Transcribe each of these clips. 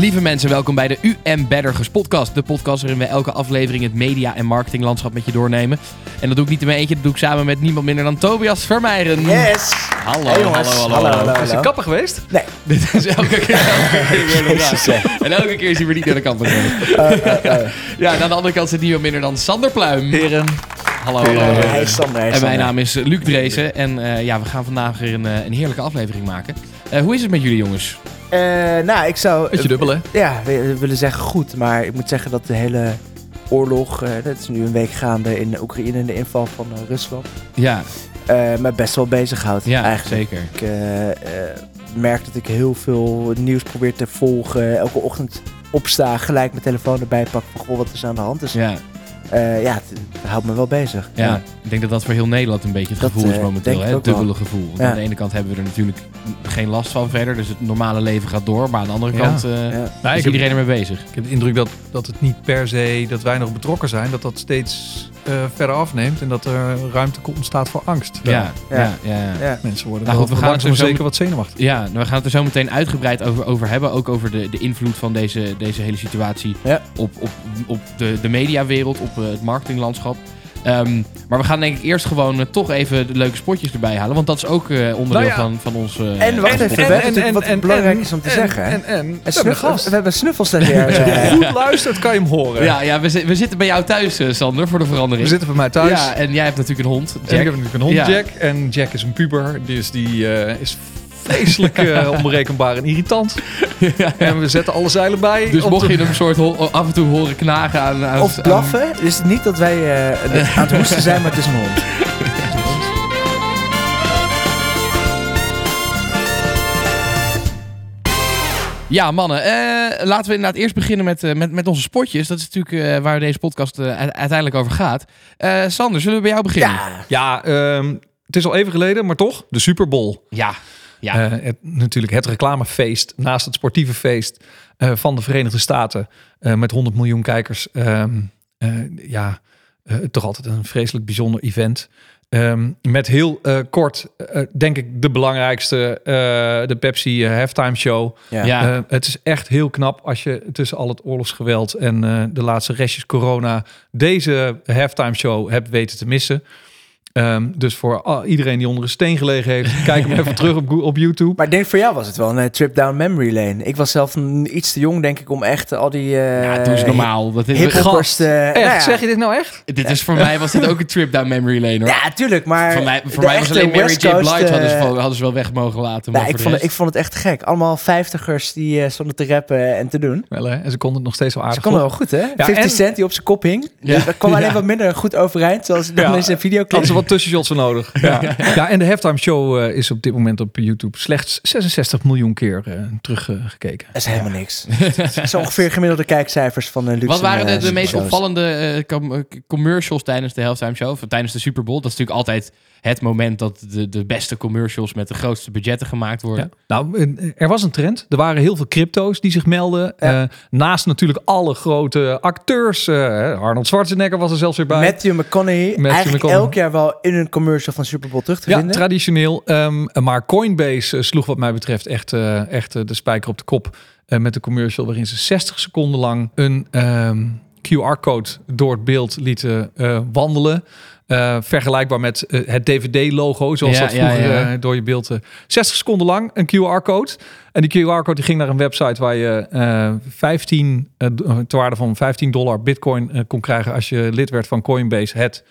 Lieve mensen, welkom bij de UM Beddergers podcast. De podcast waarin we elke aflevering het media- en marketinglandschap met je doornemen. En dat doe ik niet in mijn eentje, dat doe ik samen met niemand minder dan Tobias Vermeijeren. Yes! Hallo, Hey, hallo, hallo, Hallo, hallo. hallo. Is je kapper geweest? Nee. Dit is elke keer, elke keer weer de vraag. En elke keer is hij weer niet naar de kant geweest. Ja, en aan de andere kant zit niemand minder dan Sander Pluim. Heren. Hallo, hallo. Is Sander, hij is En mijn naam is eh, Luc Dreesen. En eh, ja, we gaan vandaag weer een, eh, een heerlijke aflevering maken. Eh, hoe is het met jullie jongens? Eh, nou, ik zou... Beetje dubbel, hè? Ja, we, willen zeggen goed, maar ik moet zeggen dat de hele oorlog... eh dat is nu een week gaande in Oekraïne en de inval van eh, Rusland... Ja, me best wel bezighoudt ja eigenlijk. zeker. Ik merk dat ik heel veel nieuws probeer te volgen. Elke ochtend opsta, gelijk mijn telefoon erbij pak van goh, wat is aan de hand. Dus Ja, eh, ja, het, het houdt me wel bezig. ja, ik denk dat dat voor heel Nederland een beetje het Dat, gevoel is eh, momenteel. Hè? Het dubbele gevoel. Want Ja. Aan de ene kant hebben we er natuurlijk geen last van verder. Dus het normale leven gaat door. Maar aan de andere Ja. kant eh, Ja. Nou, is heb, iedereen ermee bezig. ik heb de indruk dat, dat het niet per se dat wij nog betrokken zijn, dat dat steeds eh, verder afneemt en dat er ruimte ontstaat voor angst. Ja, ja, Ja. Mensen worden Nou goed, we gaan er zo zeker wat zenuwachtig. Ja, we gaan het er zo meteen uitgebreid over, over hebben. Ook over de, de invloed van deze, deze hele situatie Ja. op, op, op de, de mediawereld, op eh, het marketinglandschap. Ehm, maar we gaan denk ik eerst gewoon eh, toch even de leuke spotjes erbij halen. Want dat is ook eh, onderdeel Nou ja. van, van ons... eh, En wacht onze even, we wat belangrijk is om te en, zeggen, hè? En, en, En we hebben gast. we hebben snuffels daar weer. Als je goed luistert, kan je hem horen. Ja, ja we, we zitten bij jou thuis, Sander, voor de verandering. We zitten bij mij thuis. Ja, en jij hebt natuurlijk een hond. En ik heb natuurlijk een hond, Ja. Jack. En Jack is een puber, dus die eh, is vreselijk eh, onberekenbaar en irritant. En we zetten alle zeilen bij. Dus mocht te- je hem soort af en toe horen knagen aan... aan Of blaffen. Dus het is niet dat wij eh, aan het hoesten zijn, maar het is een hond. Ja, mannen. eh, laten we inderdaad eerst beginnen met, eh, met, met onze spotjes. Dat is natuurlijk eh, waar deze podcast eh, uiteindelijk over gaat. Eh, Sander, zullen we bij jou beginnen? Ja, Ja, ehm, het is al even geleden, maar toch. De Super Bowl. Ja. Ja. Eh, het, natuurlijk het reclamefeest naast het sportieve feest eh, van de Verenigde Staten. eh, met 100 miljoen kijkers. Ehm, eh, ja, eh, toch altijd een vreselijk bijzonder event. Ehm, met heel eh, kort, eh, denk ik, de belangrijkste, eh, de Pepsi halftime show. ja. Ja. Het is echt heel knap als je tussen al het oorlogsgeweld en eh, de laatste restjes corona deze halftime show hebt weten te missen. Ehm, dus voor iedereen die onder een steen gelegen heeft, kijk hem even terug op, op YouTube. Maar ik denk voor jou was het wel een eh, trip down memory lane. Ik was zelf een- iets te jong, denk ik, om echt al die... eh ja, doe eens normaal. Dat is, Hiphoppers te... Echt, nou ja. zeg je dit nou echt? dit is voor mij was dit ook een trip down memory lane hoor. Ja, tuurlijk, maar... voor mij, voor mij was alleen Mary West J. Coast, Blige hadden, ze, eh, wel- hadden ze wel weg mogen laten. Maar nou, ik, vond, het- ik vond het echt gek. Allemaal vijftigers die eh, stonden te rappen en te doen. Wel, hè? En ze konden het nog steeds wel Ze aardig konden op. wel goed, hè? Ja, 50 en- Cent die op zijn kop hing. Ja. Dat kwam alleen Ja. wat minder goed overeind, zoals dan Ja. in zijn videoclip. Wat tussenshots voor nodig. Ja. Ja. en de halftime show eh, is op dit moment op YouTube slechts 66 miljoen keer eh, teruggekeken. Dat is helemaal niks. Dat is ongeveer gemiddelde kijkcijfers van de luxe. Wat waren de, eh, de meest opvallende eh, com- eh, commercials tijdens de halftime show? Of tijdens de Super Bowl? Dat is natuurlijk altijd het moment dat de, de beste commercials met de grootste budgetten gemaakt worden. Ja. Nou, eh, er was een trend. Er waren heel veel crypto's die zich melden. Ja. Eh, naast natuurlijk alle grote acteurs. eh, Arnold Schwarzenegger was er zelfs weer bij. Matthew McConaughey. eigenlijk McConaughey. elk jaar wel in een commercial van Super Bowl terug te ja, vinden. traditioneel. Ehm, maar Coinbase eh, sloeg wat mij betreft echt, eh, echt eh, de spijker op de kop. eh, met een commercial waarin ze 60 seconden lang een ehm, QR-code door het beeld lieten eh, wandelen. Eh, vergelijkbaar met het DVD-logo, zoals Ja, dat ja, vroeger ja. door je beeld... eh, 60 seconden lang een QR-code. En die QR-code die ging naar een website waar je eh 15, eh, d- eh, ter waarde van 15 dollar bitcoin kon krijgen... als je lid werd van Coinbase, het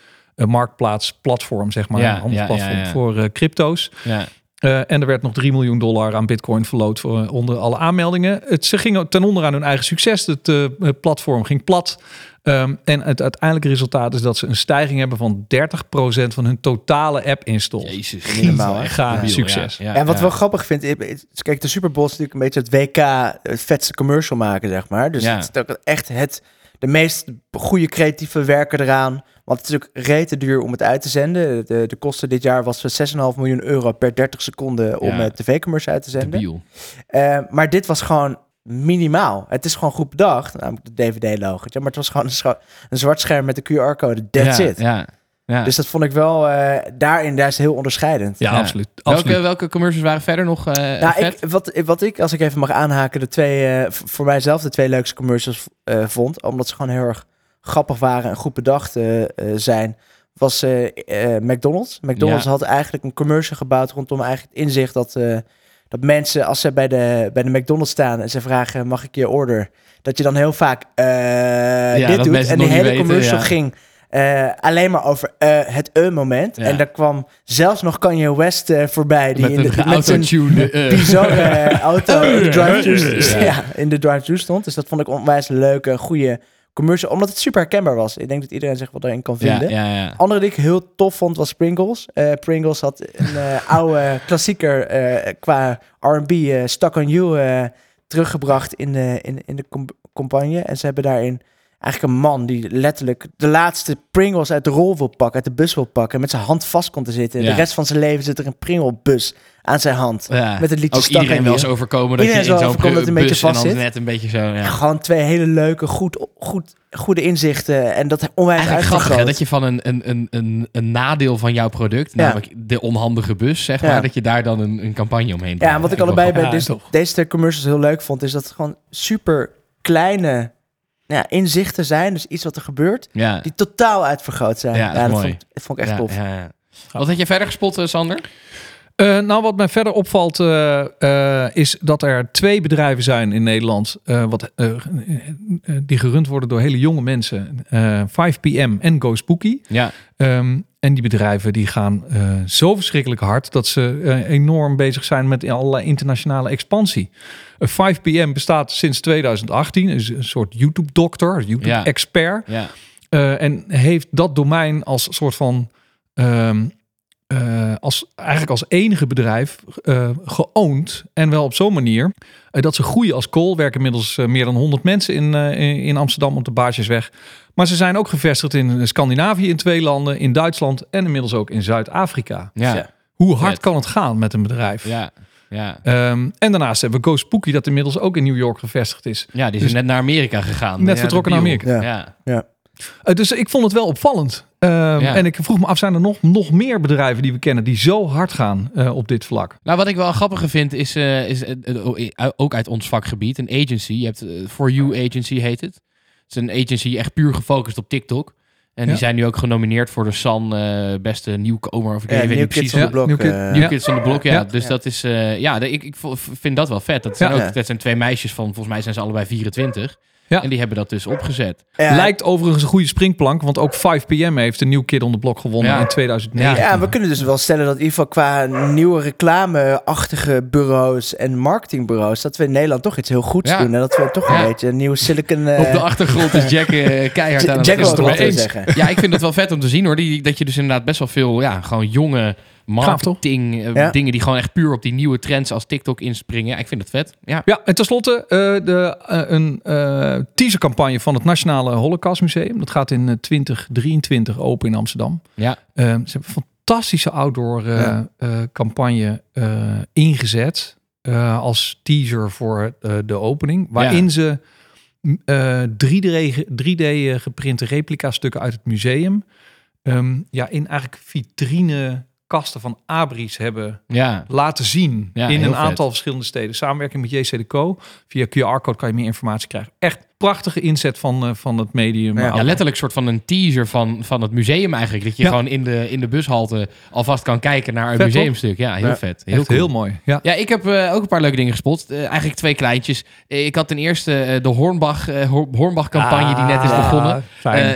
marktplaatsplatform, zeg maar. Ja, een handelsplatform ja, ja, ja. voor eh, crypto's. Ja. Eh, en er werd nog 3 miljoen dollar aan bitcoin verloot voor, onder alle aanmeldingen. Het, ze gingen ten onder aan hun eigen succes. Het eh, platform ging plat. Ehm, en het uiteindelijke resultaat is dat ze een stijging hebben van 30% van hun totale app-install. Jezus. Debiel, succes. ja, ja, en wat ja. wel grappig vind, is- is- kijk, de Super Bowl is natuurlijk een beetje het WK, het vetste commercial maken, zeg maar. Dus Ja. het is ook echt het, de meest goede creatieve werken eraan. Want het is natuurlijk rete duur om het uit te zenden. De, de kosten dit jaar was 6,5 miljoen euro per 30 seconden om Ja. een tv-commercial uit te zenden. Eh, maar dit was gewoon minimaal. Het is gewoon goed bedacht, namelijk de DVD-logo. Maar het was gewoon een zwart scherm met de QR-code. That's ja, it. Ja. Ja. Dus dat vond ik wel eh, daarin, daar is het heel onderscheidend. Ja, Ja. absoluut. absoluut. welke, welke commercials waren verder nog eh Nou, vet? ik, wat, wat ik, als ik even mag aanhaken, de twee, eh, voor mijzelf de twee leukste commercials eh, vond, omdat ze gewoon heel erg grappig waren en goed bedacht zijn, was McDonald's. McDonald's Ja. had eigenlijk een commercial gebouwd rondom eigenlijk het inzicht dat, eh, dat mensen, als ze bij de, bij de McDonald's staan en ze vragen, mag ik je order? Dat je dan heel vaak eh, dit doet. En nog hele weten, commercial ja. ging eh, alleen maar over eh, het e-moment. Ja. En daar kwam zelfs nog Kanye West eh, voorbij. Die met in een de, geautotune... eh, bizarre auto in de drive-thru Ja. ja, in de drive-thru stond. Dus dat vond ik onwijs leuke, goede commercial. Omdat het super herkenbaar was. Ik denk dat iedereen zich wat erin kan vinden. ja. Andere die ik heel tof vond was Pringles. Pringles had een oude klassieker qua R&B, Stuck on You, teruggebracht in de, in, in de campagne. En ze hebben daarin eigenlijk een man die letterlijk de laatste Pringles uit de rol wil pakken, uit de bus wil pakken, en met zijn hand vast komt te zitten. Ja. De rest van zijn leven zit er een Pringle-bus aan zijn hand. Ja. Met het liedje Ook Stuck iedereen on wel eens overkomen dat Iedereen je in zo'n het een bus beetje en dan vast zit. net een beetje zo... Ja. Gewoon twee hele leuke, goed, goed, goede inzichten. En dat onwijs Eigenlijk grappig hè, dat je van een, een, een, een, een nadeel van jouw product, namelijk de onhandige bus, zeg maar, dat je daar dan een, een campagne omheen Ja, en wat ik allebei bij deze, deze commercials heel leuk vond, is dat het gewoon super kleine ja, inzichten zijn. Dus iets wat er gebeurt. Ja. die totaal uitvergroot zijn. Ja, dat dat mooi. vond, dat vond ik echt tof. ja, ja. Wat had je verder gespot, eh, Sander? Eh, nou, wat mij verder opvalt eh, eh, is dat er twee bedrijven zijn in Nederland wat, die gerund worden door hele jonge mensen. Eh 5PM en Go Spooky. Ja, Ehm, en die bedrijven die gaan zo verschrikkelijk hard dat ze enorm bezig zijn met allerlei internationale expansie. Eh, 5PM bestaat sinds 2018, is een soort YouTube-dokter. YouTube-expert. ja. En heeft dat domein als soort van. ehm, eh, als, eigenlijk als enige bedrijf eh geowned. En wel op zo'n manier eh, dat ze groeien als kool. Werken inmiddels meer dan 100 mensen in, eh, in, Amsterdam op de Baarsjesweg. Maar ze zijn ook gevestigd in Scandinavië in twee landen. In Duitsland en inmiddels ook in Zuid-Afrika. Ja, Ja. Hoe hard kan het gaan met een bedrijf? ja, ja. Ehm, en daarnaast hebben we Go Spooky dat inmiddels ook in New York gevestigd is. Ja, die is Dus- net naar Amerika gegaan. Net Ja, vertrokken naar. Amerika. Ja. Eh, dus ik vond het wel opvallend. Ehm, Ja. En ik vroeg me af, zijn er nog, nog meer bedrijven die we kennen die zo hard gaan eh, op dit vlak? Nou, wat ik wel grappiger vind, is, eh, is eh, ook uit ons vakgebied, een agency. Je hebt For You Agency heet het. Het is een agency echt puur gefocust op TikTok. En die Ja. zijn nu ook genomineerd voor de San eh, beste nieuwkomer. Of ik Ja, weet New niet Kids precies. on Ja, the Block. New Kid- eh, New Ja. Kids on the Block, ja. Ja. Dus Ja. dat is, eh, ja, ik, ik vind dat wel vet. Dat zijn, Ja. ook, Ja. dat zijn twee meisjes van, volgens mij zijn ze allebei 24. Ja. En die hebben dat dus opgezet. ja, Lijkt overigens een goede springplank, want ook 5PM heeft een nieuw Kid on the Block gewonnen Ja. in 2009. Ja, we kunnen dus wel stellen dat in ieder geval qua nieuwe reclameachtige bureaus en marketingbureaus, dat we in Nederland toch iets heel goeds Ja. doen. En dat we toch Ja. een beetje een nieuwe Silicon... eh, Op de achtergrond is Jack eh, keihard aan het Jack wil zeggen. Ja, ik vind het wel vet om te zien hoor. Die, dat je dus inderdaad best wel veel, ja, gewoon jonge marketing eh, Ja. dingen die gewoon echt puur op die nieuwe trends als TikTok inspringen. Ja, ik vind het vet. Ja. Ja, en tenslotte uh, de, uh, een uh, teasercampagne van het Nationale Holocaustmuseum. Dat gaat in uh, 2023 open in Amsterdam. Ja. ze hebben een fantastische outdoor ja. campagne ingezet als teaser voor de opening. Waarin ze 3D, 3D geprinte replica stukken uit het museum um, ja, in eigenlijk vitrine kasten van Abris hebben ja. laten zien ja, in een vet. aantal verschillende steden. Samenwerking met JC Co. Via QR-code kan je meer informatie krijgen. Echt prachtige inzet van, uh, van het medium. Ja, ja, letterlijk een soort van een teaser van, van het museum eigenlijk. Dat je ja. gewoon in de, in de bushalte alvast kan kijken naar een museumstuk. Ja, heel ja. vet. Heel, cool. heel mooi. Ja, ja ik heb uh, ook een paar leuke dingen gespot. Uh, eigenlijk twee kleintjes. ik had ten eerste uh, de Hornbach, Hornbach campagne ah, die net is begonnen.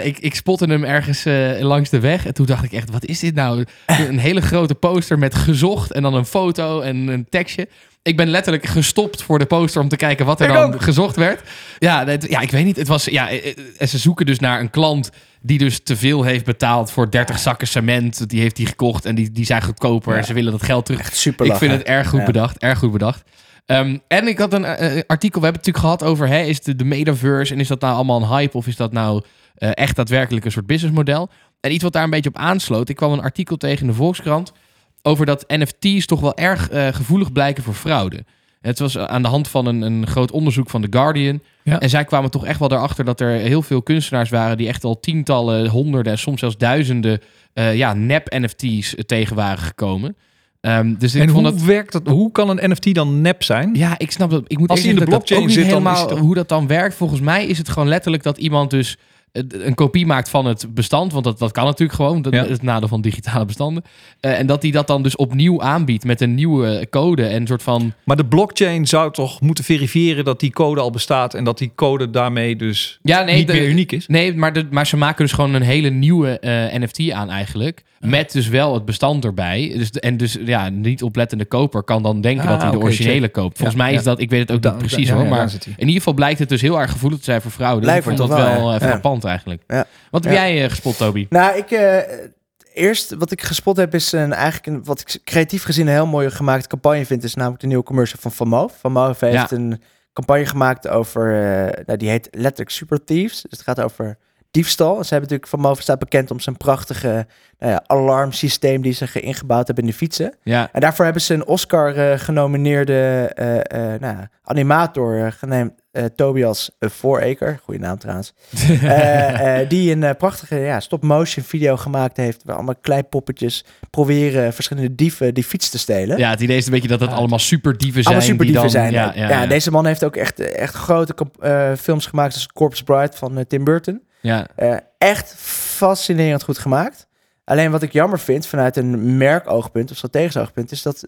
ik, ik spotte hem ergens uh, langs de weg. En toen dacht ik echt, wat is dit nou? een hele grote poster met gezocht en dan een foto en een tekstje. Ik ben letterlijk gestopt voor de poster om te kijken wat er ik dan ook. gezocht werd. Ja, ja, ik weet niet. Het was, ja, en ze zoeken dus naar een klant die dus te veel heeft betaald voor 30 zakken cement. Die heeft die gekocht en die, die zijn goedkoper. Ja. En ze willen dat geld terug. Echt super Ik vind het erg goed ja. bedacht. Erg goed bedacht. Um, en ik had een uh, artikel, we hebben het natuurlijk gehad over... Hè, is de, de metaverse en is dat nou allemaal een hype... of is dat nou uh, echt daadwerkelijk een soort businessmodel? En iets wat daar een beetje op aansloot... ik kwam een artikel tegen in de Volkskrant... over dat NFT's toch wel erg uh, gevoelig blijken voor fraude. Het was aan de hand van een, een groot onderzoek van The Guardian. Ja. En zij kwamen toch echt wel erachter dat er heel veel kunstenaars waren die echt al tientallen, honderden en soms zelfs duizenden uh, ja, nep-NFT's tegen waren gekomen. Um, dus ik en vond hoe dat... werkt dat? Hoe kan een NFT dan nep zijn? Ja, ik snap dat. Ik moet Als hij in de blockchain zit, dan is het... hoe dat dan werkt. Volgens mij is het gewoon letterlijk dat iemand dus een kopie maakt van het bestand. Want dat, dat kan natuurlijk gewoon. Dat Ja. is het nadeel van digitale bestanden. Eh, en dat hij dat dan dus opnieuw aanbiedt met een nieuwe code. En een soort van... Maar de blockchain zou toch moeten verifiëren dat die code al bestaat en dat die code daarmee dus Ja, nee, niet de- meer uniek is. Nee, maar, de, maar ze maken dus gewoon een hele nieuwe eh, NFT aan eigenlijk. Met dus wel het bestand erbij. Dus, en dus ja, niet oplettende koper kan dan denken Ah, dat hij de originele koopt. Volgens Ja, mij ja. is dat, ik weet het ook Da- niet precies ja, hoor. ja, maar in ieder geval blijkt het dus heel erg gevoelig te zijn voor vrouwen. Dus Lijkt ik me vond dat wel, wel. Eigenlijk. Ja. Wat heb jij eh, gespot, Toby? Nou, ik... eh, eerst wat ik gespot heb is een, eigenlijk een, wat ik creatief gezien een heel mooie gemaakte campagne vind. Is namelijk de nieuwe commercial van Van Moof. Van Moof heeft Ja. een campagne gemaakt over... eh, nou, die heet letterlijk Super Thieves. Dus het gaat over diefstal. Ze hebben natuurlijk Van Moof staat bekend om zijn prachtige nou ja, alarmsysteem die ze ge- ingebouwd hebben in de fietsen. Ja, En daarvoor hebben ze een Oscar eh, genomineerde eh, eh, nou, ja, animator genaamd Tobias uh, Vooreker. Goeie naam trouwens. Die een prachtige ja, stop-motion video gemaakt heeft. Waar allemaal kleipoppetjes proberen verschillende dieven die fiets te stelen. ja, het idee is een beetje dat het allemaal superdieven zijn. Allemaal superdieven dan, zijn. Ja, deze man heeft ook echt, echt grote films gemaakt. Zoals Corpse Bride van Tim Burton. Ja. Eh, echt fascinerend goed gemaakt. Alleen wat ik jammer vind vanuit een merkoogpunt of strategisch oogpunt... is dat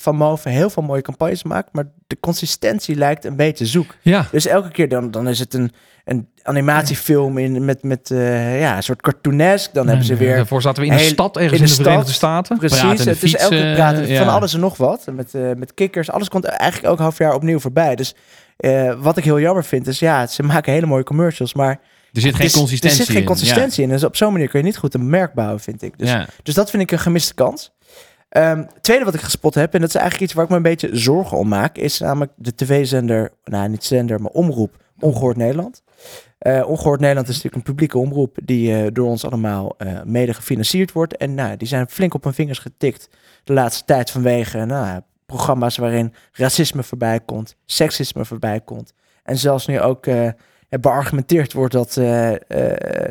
Van Moven heel veel mooie campagnes maakt... maar de consistentie lijkt een beetje zoek. Ja, Dus elke keer dan, dan is het een, een animatiefilm in, met, met eh, ja, een soort cartoonesk. Dan hebben ze weer... Daarvoor zaten we in de heel- stad ergens in in de de, stad. Verenigde Staten. Precies, het is elke fietsen, praten ja. van alles en nog wat. Met, eh, met kikkers, alles komt eigenlijk elk half jaar opnieuw voorbij. Dus wat ik heel jammer vind is, ja, ze maken hele mooie commercials, maar Er zit geen is- consistentie Er zit geen in. consistentie in. Dus op zo'n manier kun je niet goed een merk bouwen, vind ik. Dus, Ja. dus dat vind ik een gemiste kans. Ehm, tweede wat ik gespot heb, en dat is eigenlijk iets waar ik me een beetje zorgen om maak, is namelijk de tv-zender, nou niet zender, maar omroep, Ongehoord Nederland. Eh Ongehoord Nederland is natuurlijk een publieke omroep die eh, door ons allemaal eh, mede gefinancierd wordt. En nou, die zijn flink op hun vingers getikt de laatste tijd vanwege nou, programma's waarin racisme voorbij komt, seksisme voorbij komt. En zelfs nu ook beargumenteerd wordt dat, eh, eh,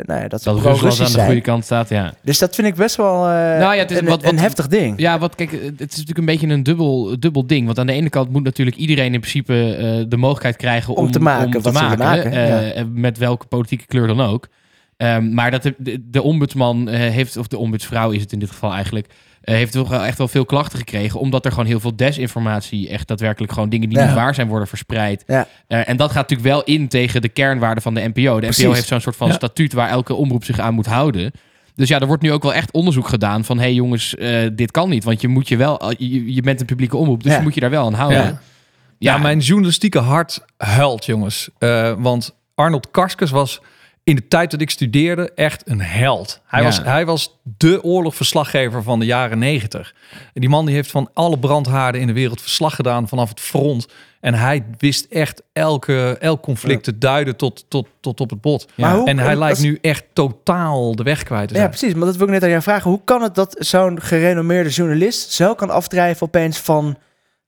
nou ja, dat Dat Rusland aan de goede kant staat, ja. Dus dat vind ik best wel eh, Nou ja, het is een, wat- wat- een heftig ding. Ja, wat kijk, het is natuurlijk een beetje een dubbel, dubbel ding. Want aan de ene kant moet natuurlijk iedereen in principe de mogelijkheid krijgen om, Om te maken wat ze willen maken, eh, ja. Met welke politieke kleur dan ook. Ehm, maar dat de, de, ombudsman heeft, of de ombudsvrouw is het in dit geval eigenlijk, heeft toch wel echt wel veel klachten gekregen. Omdat er gewoon heel veel desinformatie, echt daadwerkelijk gewoon dingen die Ja. niet waar zijn worden verspreid. Ja. Eh, en dat gaat natuurlijk wel in tegen de kernwaarden van de NPO. De Precies. NPO heeft zo'n soort van Ja. statuut waar elke omroep zich aan moet houden. Dus ja, er wordt nu ook wel echt onderzoek gedaan van... hé hey jongens, eh, dit kan niet. Want je, moet je, wel, je, je bent een publieke omroep, dus Ja. je moet je daar wel aan houden. Ja. Ja, mijn journalistieke hart huilt, jongens. Eh, want Arnold Karskens was in de tijd dat ik studeerde echt een held. Hij, Ja. was, hij was de oorlogverslaggever van de jaren negentig. En die man die heeft van alle brandhaarden in de wereld verslag gedaan vanaf het front. En hij wist echt elke, elk conflict te duiden tot, tot, tot op het bot. Ja. Hoe- En hij lijkt nu echt totaal de weg kwijt te Ja, zijn. precies. Maar dat wil ik net aan jou vragen. Hoe kan het dat zo'n gerenommeerde journalist zo kan afdrijven opeens van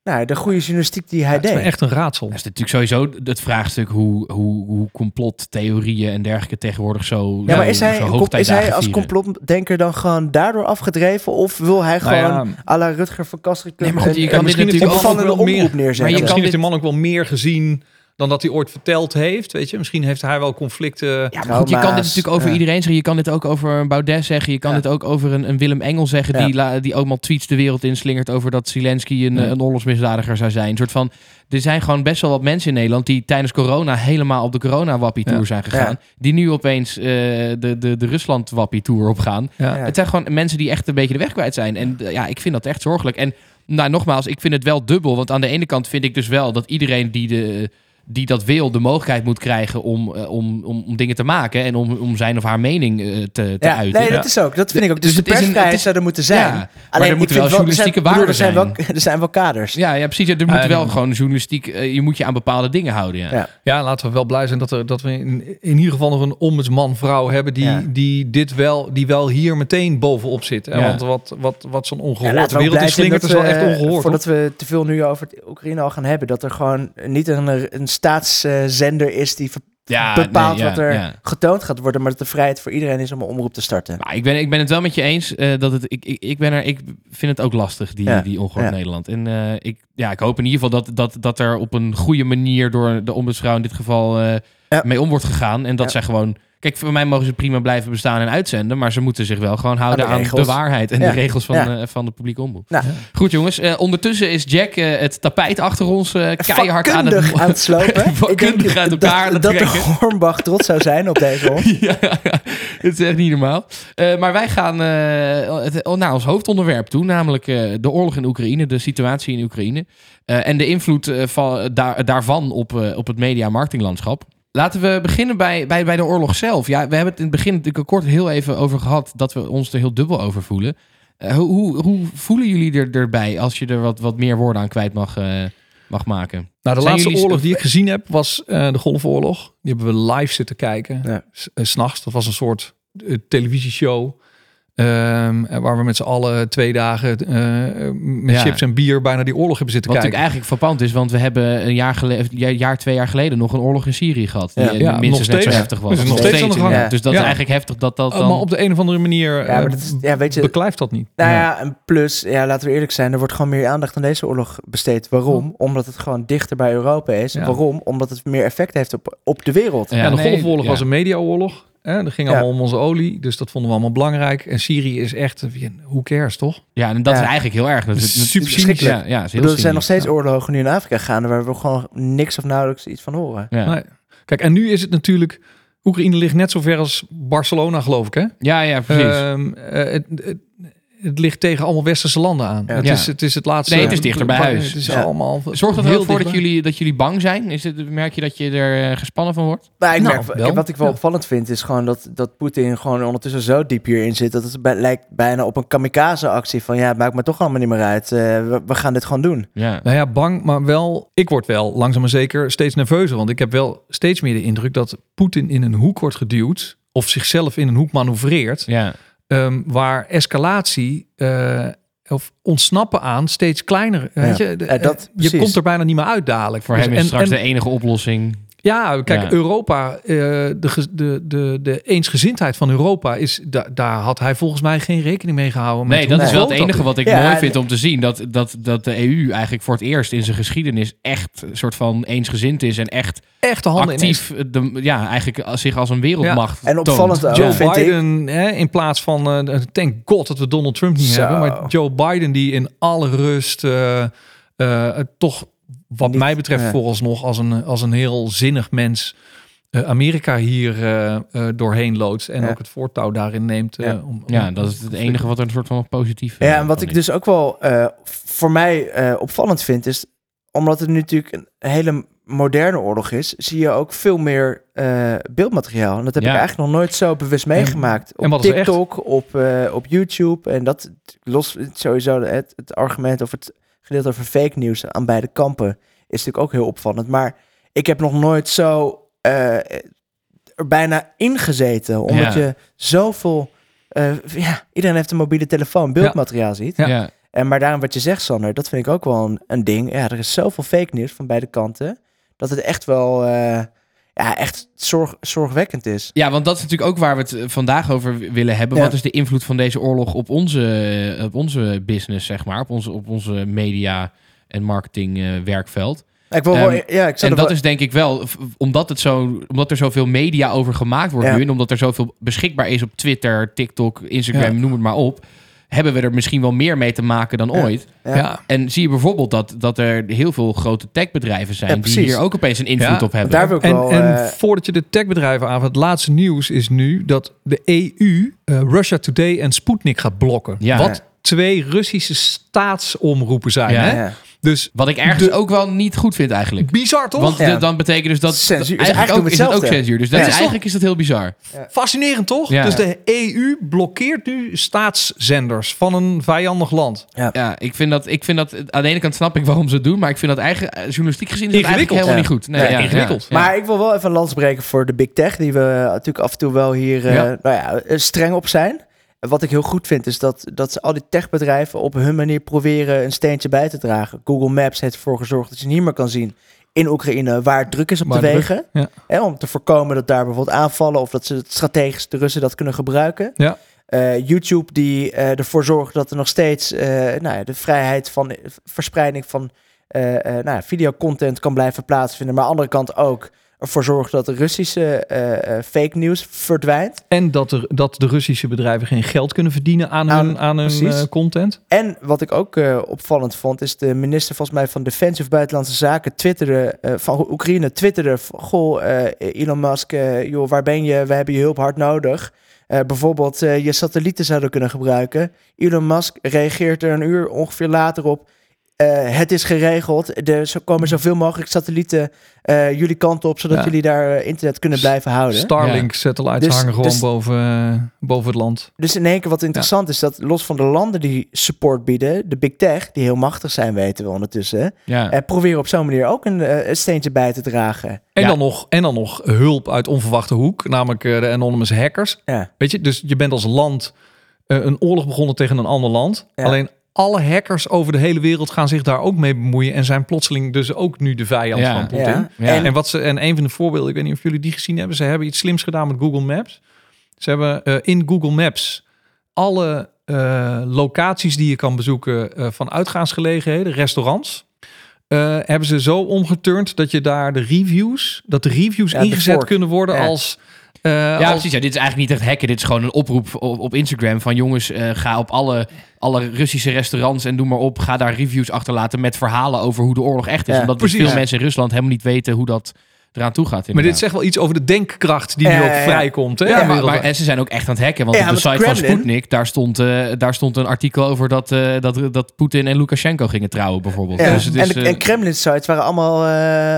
nou, de goede journalistiek die hij het is deed? echt een raadsel. Dat is natuurlijk sowieso het vraagstuk hoe, hoe, hoe complottheorieën en dergelijke tegenwoordig zo Ja, maar is hij, is hij als complotdenker dan gewoon daardoor afgedreven? Of wil hij Nou gewoon ja, à la Rutger van Kastrikum Nee, maar goed, je een- kan een dit misschien natuurlijk ook wel meer- omroep neerzetten? Maar je kan dit- die man ook wel meer gezien dan dat hij ooit verteld heeft. Weet je, misschien heeft hij wel conflicten. Ja, maar goed, je kan dit natuurlijk over ja. iedereen zeggen. Je kan dit ook over een Baudet zeggen. Je kan Ja. dit ook over een, een Willem Engel zeggen... Ja. Die, la- die ook maar tweets de wereld inslingert... over dat Zelensky een, Ja. een oorlogsmisdadiger zou zijn. Een soort van, er zijn gewoon best wel wat mensen in Nederland... die tijdens corona helemaal op de corona-wappie-tour Ja. zijn gegaan. Die nu opeens eh, de, de, de Rusland-wappie-tour opgaan. Ja. Ja. Het zijn gewoon mensen die echt een beetje de weg kwijt zijn. En eh, ja, ik vind dat echt zorgelijk. En nou, nogmaals, ik vind het wel dubbel. Want aan de ene kant vind ik dus wel dat iedereen die de, die dat wil, de mogelijkheid moet krijgen om, uh, om, om, om, dingen te maken en om, om zijn of haar mening uh, te, te ja, uiten. Nee, dat is ook. Dat vind ik ook. Dus, dus de persvrijheid zou er moeten zijn. Ja, Alleen er moeten wel journalistieke waarden er zijn. Wel, er zijn wel kaders. Ja, ja precies. Er moet wel gewoon journalistiek. Uh, je moet je aan bepaalde dingen houden. Ja, ja. ja laten we wel blij zijn dat, er, dat we in, in ieder geval nog een ombudsman vrouw hebben die, die dit wel, die wel hier meteen bovenop zit. Ja. Want wat, wat, wat zo'n ongehoord wereld is slingert is wel echt ongehoord. Voordat we te veel nu over het Oekraïne al gaan hebben, dat er gewoon niet een, een staatszender is die ja, bepaalt nee, ja, wat er ja. getoond gaat worden, maar dat de vrijheid voor iedereen is om een omroep te starten. Maar ik, ben, ik ben het wel met je eens uh, dat het. Ik, ik, ik, ben er, ik vind het ook lastig, die, die ongehoord Nederland. En uh, ik, ja, ik hoop in ieder geval dat, dat, dat er op een goede manier door de ombudsvrouw in dit geval uh, mee om wordt gegaan. En dat zij gewoon Kijk, voor mij mogen ze prima blijven bestaan en uitzenden. Maar ze moeten zich wel gewoon houden aan de, waarheid en de regels van, ja. uh, van de publieke omroep. Nou. Goed jongens, uh, ondertussen is Jack uh, het tapijt achter ons keihard aan het, aan het slopen. Uit elkaar dat, dat de Hornbach trots zou zijn op deze hond. ja, het is echt niet normaal. maar wij gaan het, oh, naar ons hoofdonderwerp toe. Namelijk de oorlog in Oekraïne, de situatie in Oekraïne. en de invloed van, daar, daarvan op, op het media-marketinglandschap. Laten we beginnen bij, bij, bij de oorlog zelf. Ja, we hebben het in het begin natuurlijk kort heel even over gehad dat we ons er heel dubbel over voelen. Uh, hoe, hoe, voelen jullie er, erbij als je er wat, wat meer woorden aan kwijt mag, uh, mag maken? Nou, de laatste oorlog die ik gezien heb was uh, de Golfoorlog. Die hebben we live zitten kijken. Ja. S'nachts. Dat was een soort televisieshow. Um, waar we met z'n allen twee dagen uh, met ja. chips en bier bijna die oorlog hebben zitten Wat kijken. Wat eigenlijk verpand is, want we hebben een jaar geleden, jaar, twee jaar geleden nog een oorlog in Syrië gehad. Die ja. minstens nog steeds, net zo heftig was. Dus nog, steeds. Dus dat is eigenlijk heftig dat dat dan... Uh, maar op de een of andere manier ja, maar dat is, ja, weet je, beklijft dat niet. Nou ja, en plus, ja, laten we eerlijk zijn, er wordt gewoon meer aandacht aan deze oorlog besteed. Waarom? Omdat het gewoon dichter bij Europa is. Waarom? Omdat het meer effect heeft op, op de wereld. Ja, de nee, Golfoorlog was een mediaoorlog. Hè, dat ging allemaal om onze olie, dus dat vonden we allemaal belangrijk. En Syrië is echt, hoe cares, toch? Ja, en dat is eigenlijk heel erg. Dat is super schrikkelijk. Ja, ja, is heel er zijn nog steeds oorlogen nu in Afrika gaande waar we gewoon niks of nauwelijks iets van horen. Ja. Nee. Kijk, en nu is het natuurlijk... Oekraïne ligt net zo ver als Barcelona, geloof ik, hè? Ja, ja, precies. Uh, het, het, het ligt tegen allemaal westerse landen aan. Ja. Het, Is, het is het laatste. Nee, het is dichter bij huis. Het is allemaal. Zorgt dat heel voor dat jullie, dat jullie bang zijn? Is het, merk je dat je er eh, gespannen van wordt? Nou, ik nou, merk, wat ik wel opvallend vind, is gewoon dat, dat Poetin gewoon ondertussen zo diep hierin zit. Dat het bij, lijkt bijna op een kamikaze-actie. Van ja, het maakt me toch allemaal niet meer uit. Uh, we, we, gaan dit gewoon doen. Ja. Nou ja, bang, maar wel. Ik word wel langzaam maar zeker steeds nerveuzer. Want ik heb wel steeds meer de indruk dat Poetin in een hoek wordt geduwd. Of zichzelf in een hoek manoeuvreert. Ja Um, waar escalatie uh, of ontsnappen aan steeds kleiner. Weet je, dat, je komt er bijna niet meer uit dadelijk. Voor hem is en, straks en, de enige oplossing. Ja, kijk, Europa, uh, de, de, de, de eensgezindheid van Europa is, da, daar had hij volgens mij geen rekening mee gehouden. Nee, dat is wel het enige wat ik mooi vind om te zien. Dat, dat, dat de EU eigenlijk voor het eerst in zijn geschiedenis echt een soort van eensgezind is en echt, echt de handen actief, de, ja, eigenlijk zich als een wereldmacht. Ja. En opvallend toont. Joe Biden, hè, in plaats van, uh, thank god dat we Donald Trump niet Zo. hebben, maar Joe Biden die in alle rust uh, toch wat mij betreft ja. vooralsnog als een, als een heel zinnig mens uh, Amerika hier uh, uh, doorheen loodt en ja. ook het voortouw daarin neemt. Ja, om, om, ja dat is het enige wat er een soort van positief Ja, en wat ik dus ook wel voor mij opvallend vind, is omdat het nu natuurlijk een hele moderne oorlog is, zie je ook veel meer beeldmateriaal. En dat heb ik eigenlijk nog nooit zo bewust meegemaakt. En, op TikTok, op, op YouTube. En dat los sowieso het, het argument of het gedeelte over fake nieuws aan beide kampen is natuurlijk ook heel opvallend. Maar ik heb nog nooit zo uh, er bijna ingezeten, omdat ja. je zoveel... Uh, ja, iedereen heeft een mobiele telefoon, beeldmateriaal ja. ziet. Ja. En maar daarom wat je zegt, Sander, dat vind ik ook wel een, een ding. Ja, er is zoveel fake nieuws van beide kanten, dat het echt wel... Uh, ja, echt zorg, zorgwekkend is. Ja, want dat is natuurlijk ook waar we het vandaag over willen hebben. Ja. Wat is de invloed van deze oorlog op onze, op onze business, zeg maar, op onze, op onze media en marketing werkveld? Ik wil um, ja, ik en dat wel... is denk ik wel, omdat, het zo, omdat er zoveel media over gemaakt wordt ja. nu... en omdat er zoveel beschikbaar is op Twitter, TikTok, Instagram, noem het maar op... hebben we er misschien wel meer mee te maken dan ooit. Ja. En zie je bijvoorbeeld dat, dat er heel veel grote techbedrijven zijn... die hier ook opeens een invloed op hebben. Daar wil ik en, wel, en uh... voordat je de techbedrijven aan... het laatste nieuws is nu dat de EU uh, Russia Today en Sputnik gaat blokken. Wat twee Russische staatsomroepen zijn. Hè? Dus Wat ik ergens De- ook wel niet goed vind eigenlijk. bizar toch? Want Ja. de- dan betekent dus dat... Censuur. Is Eigenlijk, eigenlijk ook, is dat ook censuur. Dus dat Ja. is, Het is eigenlijk is dat heel bizar. Fascinerend toch? Ja. Dus de EU blokkeert nu staatszenders van een vijandig land. Ja, ik vind dat... Ik vind dat aan de ene kant snap ik waarom ze het doen. Maar ik vind dat eigen, eh, journalistiek gezien is dat eigenlijk helemaal niet goed. Nee, Ja, ja, ingewikkeld. Maar ik wil wel even een lans breken voor de big tech, die we natuurlijk af en toe wel hier eh. Nou ja, eh, streng op zijn. En Wat ik heel goed vind, is dat, dat ze al die techbedrijven op hun manier proberen een steentje bij te dragen. Google Maps heeft ervoor gezorgd dat je niet meer kan zien in Oekraïne waar het druk is op de wegen. ja. Hè, om te voorkomen dat daar bijvoorbeeld aanvallen of dat ze het strategisch de Russen dat kunnen gebruiken. Ja. Eh, YouTube die eh, ervoor zorgt dat er nog steeds eh, nou ja, de vrijheid van verspreiding van nou ja, videocontent kan blijven plaatsvinden. Maar aan de andere kant ook ervoor zorgt dat de Russische eh, eh, fake news verdwijnt. En dat, er, dat de Russische bedrijven geen geld kunnen verdienen aan Aan- hun, aan hun eh, content. En wat ik ook opvallend vond, is de minister volgens mij van Defensie of Buitenlandse Zaken twitterde, van Oekraïne twitterde, goh, Elon Musk, joh, waar ben je? We hebben je hulp hard nodig. Bijvoorbeeld je satellieten zouden kunnen gebruiken. Elon Musk reageert er een uur ongeveer later op. eh, het is geregeld. Er zo- komen zoveel mogelijk satellieten eh, jullie kant op, zodat Ja. jullie daar eh, internet kunnen blijven houden. Starlink satellites Dus- hangen gewoon dus- boven, boven het land. Dus in één keer wat interessant is, dat los van de landen die support bieden, de big tech, die heel machtig zijn, weten we ondertussen, Ja. proberen op zo'n manier ook een, een steentje bij te dragen. En, Ja. dan nog, en dan nog hulp uit onverwachte hoek, namelijk eh, de anonymous hackers. Ja. Weet je, dus je bent als land een oorlog begonnen tegen een ander land. Ja. Alleen alle hackers over de hele wereld gaan zich daar ook mee bemoeien en zijn plotseling dus ook nu de vijand Ja. van Poetin. Ja. Ja. En, En, wat ze, en een van de voorbeelden, ik weet niet of jullie die gezien hebben, ze hebben iets slims gedaan met Google Maps. Ze hebben eh, in Google Maps alle eh, locaties die je kan bezoeken eh, van uitgaansgelegenheden, restaurants. eh, hebben ze zo omgeturnd dat je daar de reviews, dat de reviews de ingezet kunnen worden Ja. als. Eh, Ja, als precies. Ja, dit is eigenlijk niet echt hacken. Dit is gewoon een oproep op, op Instagram van jongens, eh, ga op alle, alle Russische restaurants en doe maar op. Ga daar reviews achterlaten met verhalen over hoe de oorlog echt is. Ja, Omdat dus precies. veel Ja. mensen in Rusland helemaal niet weten hoe dat eraan toe gaat. maar dit inderdaad. zegt wel iets over de denkkracht die nu ook vrijkomt. Hè, Ja, maar, maar, en ze zijn ook echt aan het hacken. Want Ja, op de site van Sputnik, daar stond, eh, daar stond een artikel over dat, eh, dat, dat Poetin en Lukashenko gingen trouwen bijvoorbeeld. ja. Dus het en, is, de, eh, en Kremlin-sites waren allemaal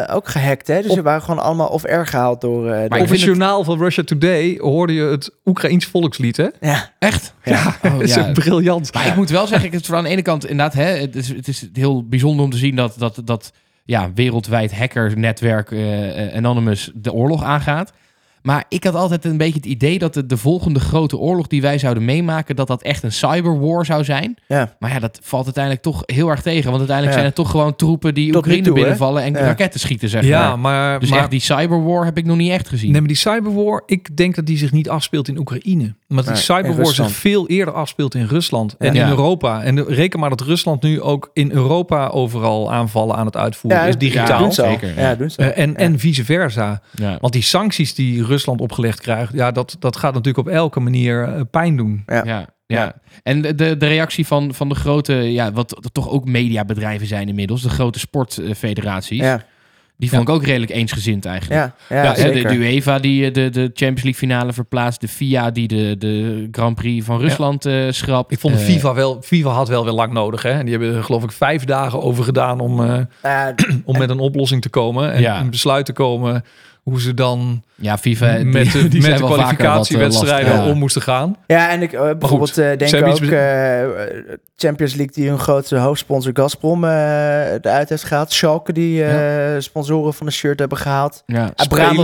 eh, ook gehackt. Hè? Dus Op- ze waren gewoon allemaal off-air gehaald door... eh, door- Op het journaal van Russia Today hoorde je het Oekraïns volkslied. Hè? ja. echt? Ja. Oh, Dat is ja. echt briljant. Maar ik moet wel zeggen, ik het aan de ene kant inderdaad, hè, het, is, het is heel bijzonder om te zien dat dat, dat ja, wereldwijd hackernetwerk eh, eh, Anonymous de oorlog aangaat. Maar ik had altijd een beetje het idee dat de, de volgende grote oorlog die wij zouden meemaken, dat dat echt een cyberwar zou zijn. Ja. Maar ja, dat valt uiteindelijk toch heel erg tegen. Want uiteindelijk Ja. zijn het toch gewoon troepen die Tot Oekraïne toe, hè? binnenvallen en Ja. raketten schieten, zeg Ja, maar. maar, Dus maar echt die cyberwar heb ik nog niet echt gezien. Nee, maar die cyberwar, ik denk dat die zich niet afspeelt in Oekraïne. Maar die cyberwar zich veel eerder afspeelt in Rusland en Ja. in Europa. En de- reken maar dat Rusland nu ook in Europa overal aanvallen aan het uitvoeren is, digitaal. zeker, ja. Doen ze. Eh, en, en vice versa. Ja. Want die sancties die Rusland opgelegd krijgt, ja, dat, dat gaat natuurlijk op elke manier eh, pijn doen. Ja. Ja, ja. En de, de, de reactie van, van de grote, ja, wat toch ook mediabedrijven zijn inmiddels, de grote sportfederaties, Ja, die vond ik ook redelijk eensgezind eigenlijk. ja, ja, de, zeker. de UEFA die eh, de, de Champions League finale verplaatst, de FIA die de, de Grand Prix van Rusland eh schrapt. Ik vond de Eh, FIFA wel, FIFA had wel weer lang nodig. Hè? En die hebben er geloof ik vijf dagen over gedaan om, eh, om met een oplossing te komen. En Ja. een besluit te komen hoe ze dan Ja, FIFA die, met de, die met de eh, kwalificatiewedstrijden om moesten gaan. Ja, en ik eh, bijvoorbeeld eh, denk hebben ook eh, Champions League die hun grootste hoofdsponsor Gazprom eh eruit heeft gehaald. Schalke die eh, sponsoren van de shirt hebben gehaald. Ja.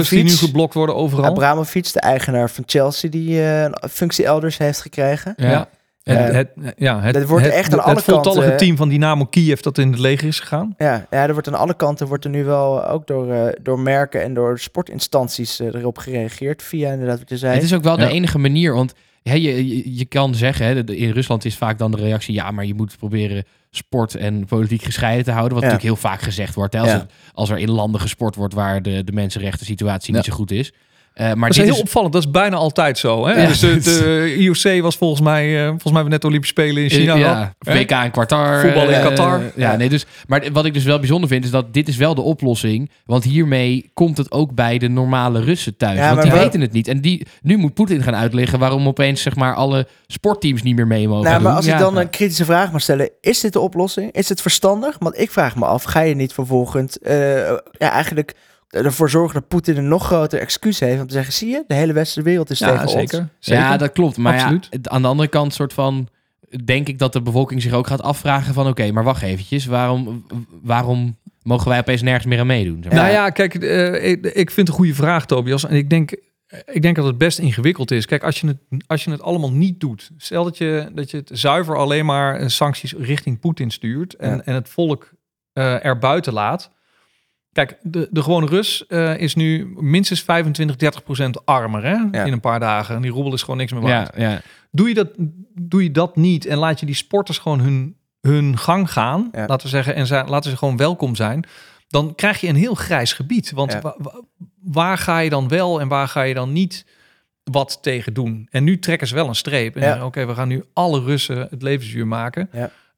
Die nu geblokt worden overal. Abramovic, de eigenaar van Chelsea, die eh, een functie elders heeft gekregen. Ja. Eh, het, ja, het, dat wordt het, echt aan het alle voltallige kanten- team van Dynamo Kiev dat in het leger is gegaan. Ja, ja, er wordt aan alle kanten wordt er nu wel ook door, eh, door merken en door sportinstanties eh, erop gereageerd. Via inderdaad wat je zei. Het is ook wel Ja. de enige manier, want hè, je, je, je kan zeggen, hè, in Rusland is vaak dan de reactie, ja, maar je moet proberen sport en politiek gescheiden te houden, wat Ja. natuurlijk heel vaak gezegd wordt. Hè, als, Ja. het- als er in landen gesport wordt waar de, de mensenrechten situatie niet zo goed is. Uh, maar dat is heel opvallend. Dat is bijna altijd zo. Hè? Ja. Dus de, de, IOC was volgens mij, uh, volgens mij net Olympische Spelen in China. Ja, WK in Qatar. Voetbal in Qatar. Uh, ja, nee, dus, maar wat ik dus wel bijzonder vind, is dat dit is wel de oplossing. Want hiermee komt het ook bij de normale Russen thuis. want die weten het niet. En die, nu moet Poetin gaan uitleggen waarom opeens zeg maar alle sportteams niet meer mee mogen nou, doen. Maar als ik dan een kritische vraag mag stellen, is dit de oplossing? Is het verstandig? Want ik vraag me af, ga je niet vervolgens ja, eigenlijk ervoor zorgen dat Poetin een nog groter excuus heeft om te zeggen, zie je, de hele westerse wereld is ja, tegen zeker, ons. Zeker. Ja, dat klopt. Maar ja, aan de andere kant soort van denk ik dat de bevolking zich ook gaat afvragen van oké, maar wacht eventjes, waarom, waarom mogen wij opeens nergens meer aan meedoen? Zeg maar. Nou ja, kijk, uh, ik, ik vind het een goede vraag, Tobias. En ik denk, ik denk dat het best ingewikkeld is. Kijk, als je het, als je het allemaal niet doet, stel dat je, dat je het zuiver alleen maar sancties richting Poetin stuurt en, ja. en het volk uh, er buiten laat. Kijk, de, de gewone Rus uh, is nu minstens 25, 30 procent armer hè? Ja. in een paar dagen. En die roebel is gewoon niks meer waard. Ja, ja. Doe, je dat, doe je dat niet en laat je die sporters gewoon hun, hun gang gaan, laten we zeggen, en laten ze gewoon welkom zijn, dan krijg je een heel grijs gebied. Want wa, wa, waar ga je dan wel en waar ga je dan niet wat tegen doen? En nu trekken ze wel een streep. En oké, we gaan nu alle Russen het levensduur maken.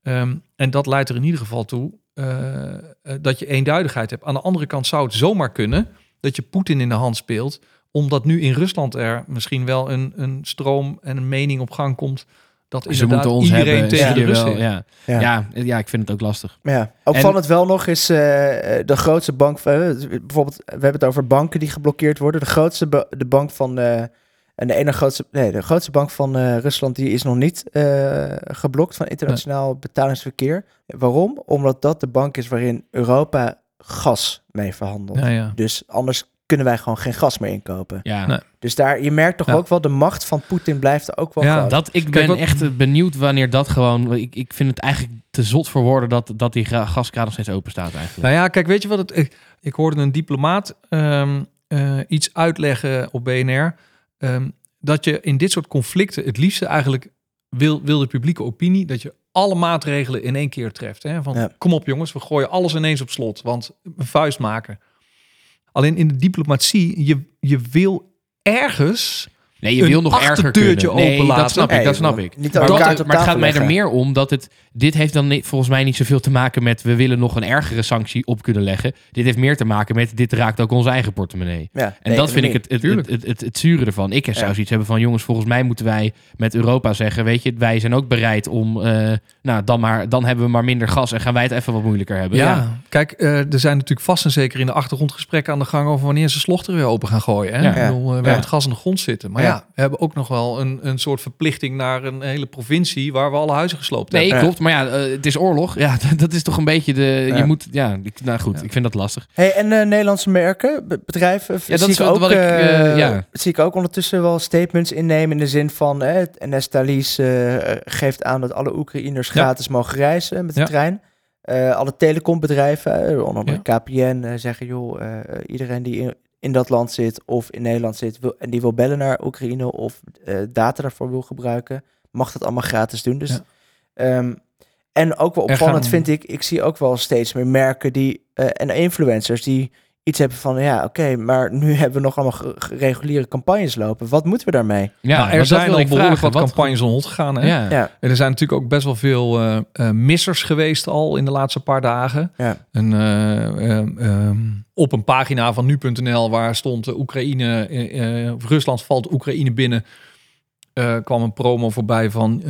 Um, en dat leidt er in ieder geval toe uh, dat je eenduidigheid hebt. Aan de andere kant zou het zomaar kunnen dat je Poetin in de hand speelt, omdat nu in Rusland er misschien wel een, een stroom en een mening op gang komt. Dat Ze moeten ons iedereen hebben, tegen ja, de Russen. wel, ja. Ja. Ja. ja, ik vind het ook lastig. Ja. Opvallend wel nog is uh, de grootste bank. Uh, bijvoorbeeld, we hebben het over banken die geblokkeerd worden. De grootste de bank van. En de ene grootste, nee, de grootste bank van uh, Rusland die is nog niet uh, geblokt van internationaal nee. betalingsverkeer. Waarom? Omdat dat de bank is waarin Europa gas mee verhandelt. Ja, ja. Dus anders kunnen wij gewoon geen gas meer inkopen. Ja. Nee. Dus daar, je merkt toch Ja. ook wel, de macht van Poetin blijft ook wel Ja, groot. Dat, ik Kijk, ben wat- echt benieuwd wanneer dat gewoon... Ik, ik vind het eigenlijk te zot voor woorden dat, dat die gaskraan nog steeds open staat eigenlijk. Nou ja, kijk, weet je wat het... Ik, ik hoorde een diplomaat ehm, eh, iets uitleggen op BNR. Ehm, dat je in dit soort conflicten het liefste eigenlijk wil, wil de publieke opinie... dat je alle maatregelen in één keer treft. Hè? Van, Ja. kom op jongens, we gooien alles ineens op slot. Want een vuist maken. Alleen in de diplomatie, je, je wil ergens... Nee, je wil nog erger kunnen. Nee, openlaten. dat snap ik, dat snap ik. Niet maar, dat- maar het gaat mij er meer om dat het... Dit heeft dan niet, volgens mij niet zoveel te maken met... we willen nog een ergere sanctie op kunnen leggen. Dit heeft meer te maken met... dit raakt ook onze eigen portemonnee. Ja, En dat vind ik het, het, het, het, het, het zure ervan. Ik zou Ja. zoiets hebben van... jongens, volgens mij moeten wij met Europa zeggen... weet je, wij zijn ook bereid om... eh, nou, dan, maar, dan hebben we maar minder gas... en gaan wij het even wat moeilijker hebben. Ja, kijk, eh, er zijn natuurlijk vast en zeker in de achtergrond gesprekken aan de gang over wanneer ze slochter weer open gaan gooien. Hè? Ja. Ik bedoel, eh, we hebben het gas in de grond zitten. Maar ja. Ja. we hebben ook nog wel een, een soort verplichting naar een hele provincie waar we alle huizen gesloopt Nee, hebben. klopt. Maar ja, eh, het is oorlog. Ja, dat is toch een beetje de... Ja. Je moet... Ja, ik, nou goed. Ja. Ik vind dat lastig. Hey, en eh, Nederlandse merken, be- bedrijven, dat zie, is ik wat- ook, wat ik, eh, eh, ja. zie ik ook ondertussen wel statements innemen in de zin van eh, het NS Thalys eh, geeft aan dat alle Oekraïners Ja. gratis mogen reizen met de Ja. trein. Eh, alle telecombedrijven, eh, onder andere Ja. KPN, eh, zeggen joh, eh, iedereen die in, in dat land zit of in Nederland zit wil, en die wil bellen naar Oekraïne of eh, data daarvoor wil gebruiken, mag dat allemaal gratis doen. Dus, Ja. ehm, en ook wel opvallend gaan- vind ik, ik zie ook wel steeds meer merken die, eh, en influencers die iets hebben van, ja oké, maar nu hebben we nog allemaal reguliere campagnes lopen. Wat moeten we daarmee? Ja, Nou, er zijn al behoorlijk wat Wat- campagnes rond gegaan. Hè? Ja. Ja, En er zijn natuurlijk ook best wel veel eh, eh, missers geweest al in de laatste paar dagen. ja, Een, eh, ehm, op een pagina van nu.nl waar stond Oekraïne, Rusland valt Oekraïne binnen. eh, kwam een promo voorbij van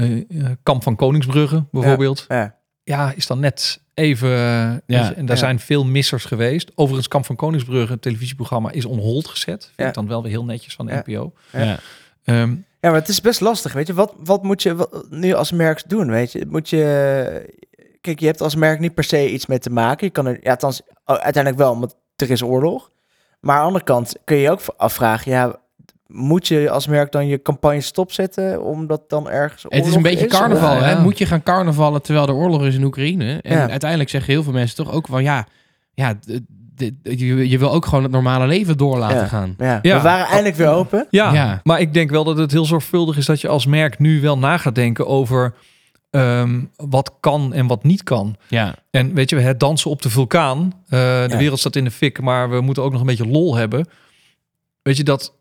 Kamp van Koningsbrugge bijvoorbeeld. Ja, ja. is dan net even... Ja, en daar ja. zijn veel missers geweest. Overigens, Kamp van Koningsbrugge, het televisieprogramma, is on hold gezet. Vind Ja. ik dan wel weer heel netjes van de Ja. NPO. Ja. Ehm, Ja, maar het is best lastig, weet je. Wat, wat moet je wat- nu als merk doen, weet je? Moet je... Kijk, je hebt als merk niet per se iets mee te maken. Je kan er... Ja, althans, uiteindelijk wel, want er is oorlog. Maar aan de andere kant kun je je ook afvragen... Ja, moet je als merk dan je campagne stopzetten... omdat dan ergens Het is een beetje carnaval. Ja, Hè? ja. Moet je gaan carnavallen terwijl er oorlog is in Oekraïne? En Ja. uiteindelijk zeggen heel veel mensen toch ook van ja, ja je, je wil ook gewoon het normale leven door laten Ja. gaan. Ja, Ja. we waren eindelijk weer open. Ja, Ja. maar ik denk wel dat het heel zorgvuldig is dat je als merk nu wel na gaat denken over ehm, wat kan en wat niet kan. Ja, En weet je, het dansen op de vulkaan. eh, de Ja. wereld staat in de fik, maar we moeten ook nog een beetje lol hebben. Weet je dat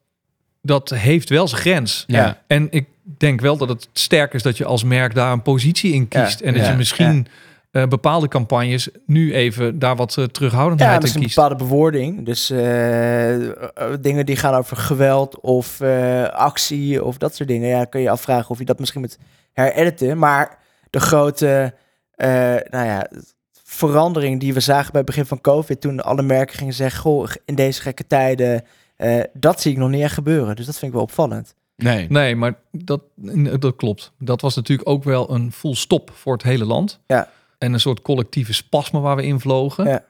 dat heeft wel zijn grens. Ja. En ik denk wel dat het sterk is dat je als merk daar een positie in kiest. Ja, en dat ja, je misschien eh, bepaalde campagnes nu even daar wat uh, terughoudendheid Ja, in misschien een kiest. bepaalde bewoording. Dus uh, dingen die gaan over geweld of actie of dat soort dingen. Ja, kun je afvragen of je dat misschien moet herediten. Maar de grote, nou ja, verandering die we zagen bij het begin van COVID, toen alle merken gingen zeggen, goh, in deze gekke tijden, uh, dat zie ik nog niet echt gebeuren. Dus dat vind ik wel opvallend. Nee. nee, maar dat, dat klopt. Dat was natuurlijk ook wel een full stop voor het hele land. Ja. En een soort collectieve spasme waar we in vlogen. Ja.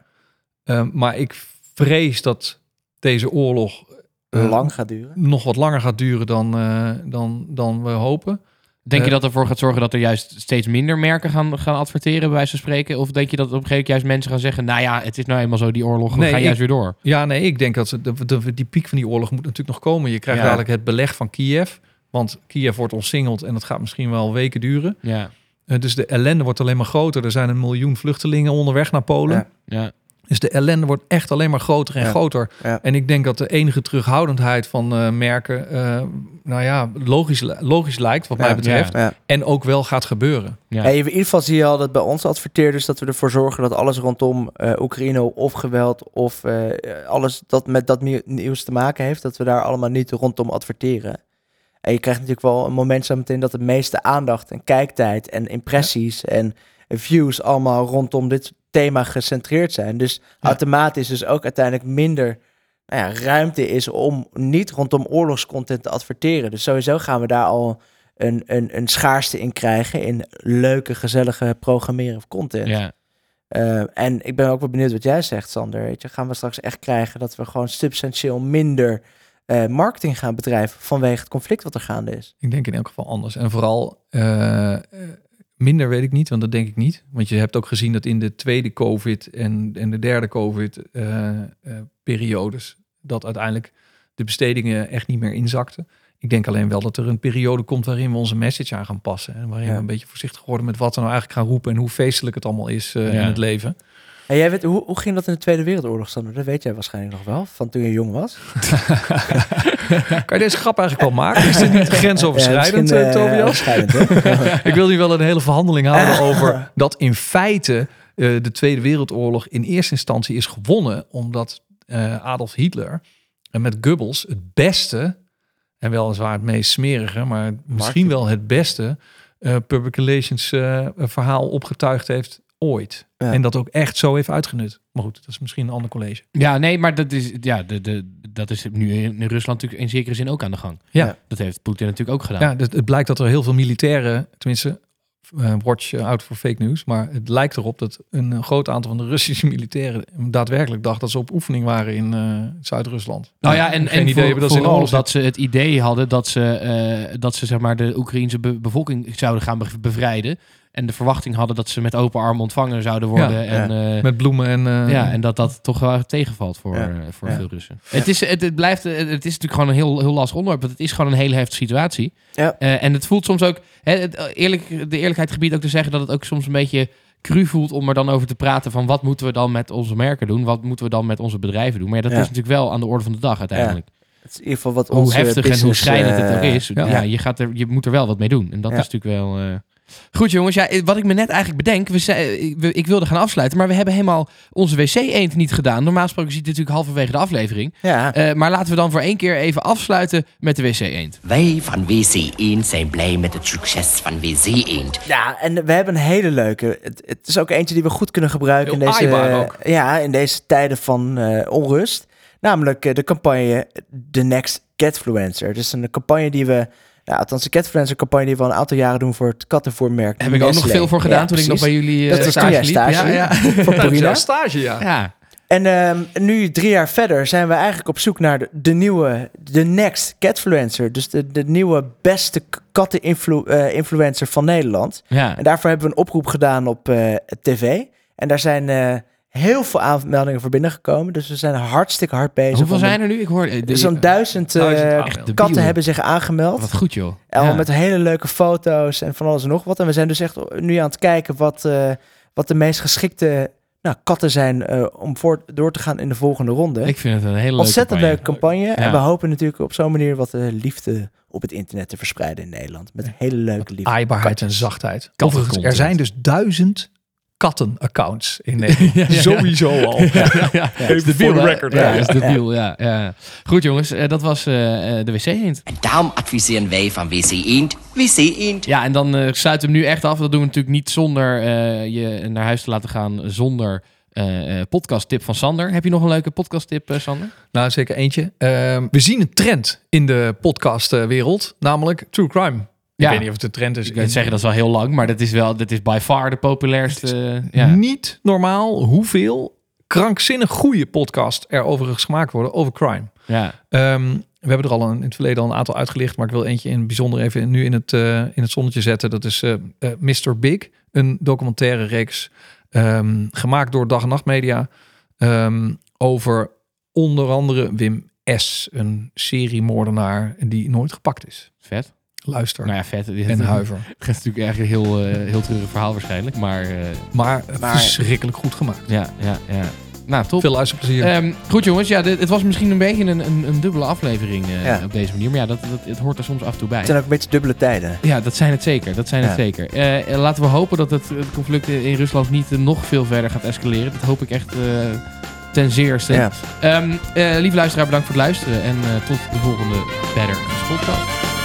Uh, maar ik vrees dat deze oorlog uh, lang gaat duren. Nog wat langer gaat duren dan, uh, dan, dan we hopen. Denk je dat ervoor gaat zorgen dat er juist steeds minder merken gaan, gaan adverteren, bij wijze van spreken? Of denk je dat op een gegeven moment juist mensen gaan zeggen: Nou ja, het is nou eenmaal zo, die oorlog, we nee, gaan ik, juist weer door? Ja, nee, ik denk dat de, de, die piek van die oorlog moet natuurlijk nog komen. Je krijgt ja. dadelijk het beleg van Kiev. Want Kiev wordt omsingeld en dat gaat misschien wel weken duren. Ja. Uh, dus de ellende wordt alleen maar groter. Er zijn een miljoen vluchtelingen onderweg naar Polen. Ja. ja. Dus de ellende wordt echt alleen maar groter en Ja. groter. Ja. En ik denk dat de enige terughoudendheid van uh, merken, uh, nou ja, logisch, logisch lijkt wat mij betreft. Ja. En ook wel gaat gebeuren. Ja. Hey, in ieder geval zie je al dat bij ons adverteerders dat we ervoor zorgen dat alles rondom eh, Oekraïne of geweld of eh, alles dat met dat nieuw- nieuws te maken heeft, dat we daar allemaal niet rondom adverteren. En je krijgt natuurlijk wel een moment zo meteen dat de meeste aandacht en kijktijd en impressies en views allemaal rondom dit thema gecentreerd zijn. Dus automatisch dus ook uiteindelijk minder nou ja, ruimte is om niet rondom oorlogscontent te adverteren. Dus sowieso gaan we daar al een, een, een schaarste in krijgen in leuke, gezellige programmeren of content. Ja. Uh, en ik ben ook wel benieuwd wat jij zegt, Sander. Weet je, gaan we straks echt krijgen dat we gewoon substantieel minder uh, marketing gaan bedrijven vanwege het conflict wat er gaande is? Ik denk in elk geval anders. En vooral uh, minder weet ik niet, want dat denk ik niet. Want je hebt ook gezien dat in de tweede COVID en, en de derde COVID-periodes, dat uiteindelijk de bestedingen echt niet meer inzakten. Ik denk alleen wel dat er een periode komt waarin we onze message aan gaan passen. En waarin Ja. we een beetje voorzichtig worden met wat we nou eigenlijk gaan roepen en hoe feestelijk het allemaal is uh, Ja. in het leven. En jij weet, hoe, hoe ging dat in de Tweede Wereldoorlog, Sander? Dat weet jij waarschijnlijk nog wel, van toen je jong was. kan je deze grap eigenlijk wel maken? Is dit niet grensoverschrijdend, Ja, uh, uh, Tobias? hè? ik wil hier wel een hele verhandeling houden over dat in feite uh, de Tweede Wereldoorlog in eerste instantie is gewonnen omdat uh, Adolf Hitler en met Goebbels het beste en weliswaar het meest smerige, maar misschien wel het beste uh, public relations uh, verhaal opgetuigd heeft ooit. Ja. En dat ook echt zo heeft uitgenut. Maar goed, dat is misschien een ander college. Ja, nee, maar dat is, ja, de, de, dat is nu in Rusland natuurlijk in zekere zin ook aan de gang. Ja. Dat heeft Poetin natuurlijk ook gedaan. Ja, dus het blijkt dat er heel veel militairen, tenminste, uh, watch out voor fake news, maar het lijkt erop dat een groot aantal van de Russische militairen daadwerkelijk dacht dat ze op oefening waren in uh, Zuid-Rusland. Nou ja, en, Geen en idee voor, hebben dat ze in dat ze het idee hadden dat ze, uh, dat ze zeg maar, de Oekraïnse be bevolking zouden gaan bevrijden. En de verwachting hadden dat ze met open armen ontvangen zouden worden. Ja, en, ja. Uh, met bloemen en... Uh, ja, en dat dat toch wel tegenvalt voor, Ja, uh, voor ja. veel Russen. Het, is, het, het, blijft, het is natuurlijk gewoon een heel, heel lastig onderwerp. Want het is gewoon een hele heftige situatie. Ja. Uh, en het voelt soms ook... Hè, het, eerlijk, de eerlijkheid gebied ook te zeggen dat het ook soms een beetje cru voelt om er dan over te praten van wat moeten we dan met onze merken doen? Wat moeten we dan met onze bedrijven doen? Maar dat Ja. is natuurlijk wel aan de orde van de dag uiteindelijk. Het is in ieder geval wat Hoe onze heftig en hoe schrijnend het eh, ook is. Ja. ja. je, gaat er, je moet er wel wat mee doen. En dat Ja. is natuurlijk wel... eh, Goed jongens, ja, wat ik me net eigenlijk bedenk, we zei, ik, we- ik wilde gaan afsluiten, maar we hebben helemaal onze wc-eend niet gedaan. Normaal gesproken ziet het natuurlijk halverwege de aflevering. Ja, Eh, maar laten we dan voor één keer even afsluiten met de wc-eend. Wij van WC Eend zijn blij met het succes van WC Eend. ja, en we hebben een hele leuke. Het, het is ook eentje die we goed kunnen gebruiken in deze, ja, in deze tijden van eh, onrust. Namelijk eh, de campagne The Next Catfluencer. Dus een campagne die we, nou, althans de Catfluencer campagne die we al een aantal jaren doen voor het kattenvoermerk. Heb ik ook nog veel voor gedaan Ja, toen ik nog bij jullie eh, Dat was toen jij liep. stage Ja, ja. Voor Purina. stage, ja. ja. En ehm, nu, drie jaar verder, zijn we eigenlijk op zoek naar de, de nieuwe, de next catfluencer. Dus de, de nieuwe beste katteninfluencer van Nederland. ja. En daarvoor hebben we een oproep gedaan op eh, tv. En daar zijn eh, heel veel aanmeldingen voor binnengekomen. Dus we zijn hartstikke hard bezig. Hoeveel zijn er nu? Ik hoor... eh, de- Zo'n duizend, eh, katten hebben zich aangemeld. Wat goed joh. Ja. met hele leuke foto's en van alles en nog wat. En we zijn dus echt nu aan het kijken wat, eh, wat de meest geschikte nou, katten zijn eh, om voor, door te gaan in de volgende ronde. Ik vind het een hele leuke Ontzettend leuke campagne. Ja. En we hopen natuurlijk op zo'n manier wat eh, liefde op het internet te verspreiden in Nederland. Met hele leuke liefde. Aaibaarheid en zachtheid. Overigens, er zijn dus duizend kattenaccounts in Nederland. Ja, ja, ja. Sowieso al. ja, ja, Even de voor de hè? record, Ja, is de deal, ja. ja. Goed jongens, eh, dat was eh, eh, de wc-hint. En daarom adviseren wij van WC Eend, WC Eend. Ja, en dan sluiten we hem nu echt af. Dat doen we natuurlijk niet zonder eh, je naar huis te laten gaan zonder eh, eh, podcasttip van Sander. Heb je nog een leuke podcasttip, eh, Sander? Nou, zeker eentje. Ehm, we zien een trend in de podcastwereld, namelijk true crime. Ik Ja. weet niet of het een trend is. Ik weet zeggen, dat is wel heel lang, maar dat is wel, dat is by far de populairste. ja. Niet normaal hoeveel krankzinnig goede podcasts er overigens gemaakt worden over crime. ja. Ehm, we hebben er al een, in het verleden al een aantal uitgelicht, maar ik wil eentje in het bijzonder even nu in het, eh, in het zonnetje zetten. Dat is eh eh, Mr. Big, een documentaire reeks ehm, gemaakt door Dag en Nacht Media ehm, over onder andere Wim S, een seriemoordenaar die nooit gepakt is. Vet. Luister Nou ja, vet. en huiver. Het is natuurlijk echt een heel, eh, heel treurig verhaal waarschijnlijk, maar eh, Maar, Maar- verschrikkelijk goed gemaakt. ja, ja, ja. Nou, top. Veel luisterplezier. Ehm, goed jongens, ja, dit, het was misschien een beetje een, een, een dubbele aflevering eh, Ja. op deze manier. Maar ja, dat, dat, het hoort er soms af en toe bij. Het zijn ook een beetje dubbele tijden. Ja, dat zijn het zeker. Dat zijn het zeker. Eh, eh, laten we hopen dat het, het conflict in Rusland niet eh, nog veel verder gaat escaleren. Dat hoop ik echt eh, ten zeerste. Ja. Ehm, eh, lieve luisteraar, bedankt voor het luisteren. En eh, tot de volgende Better podcast.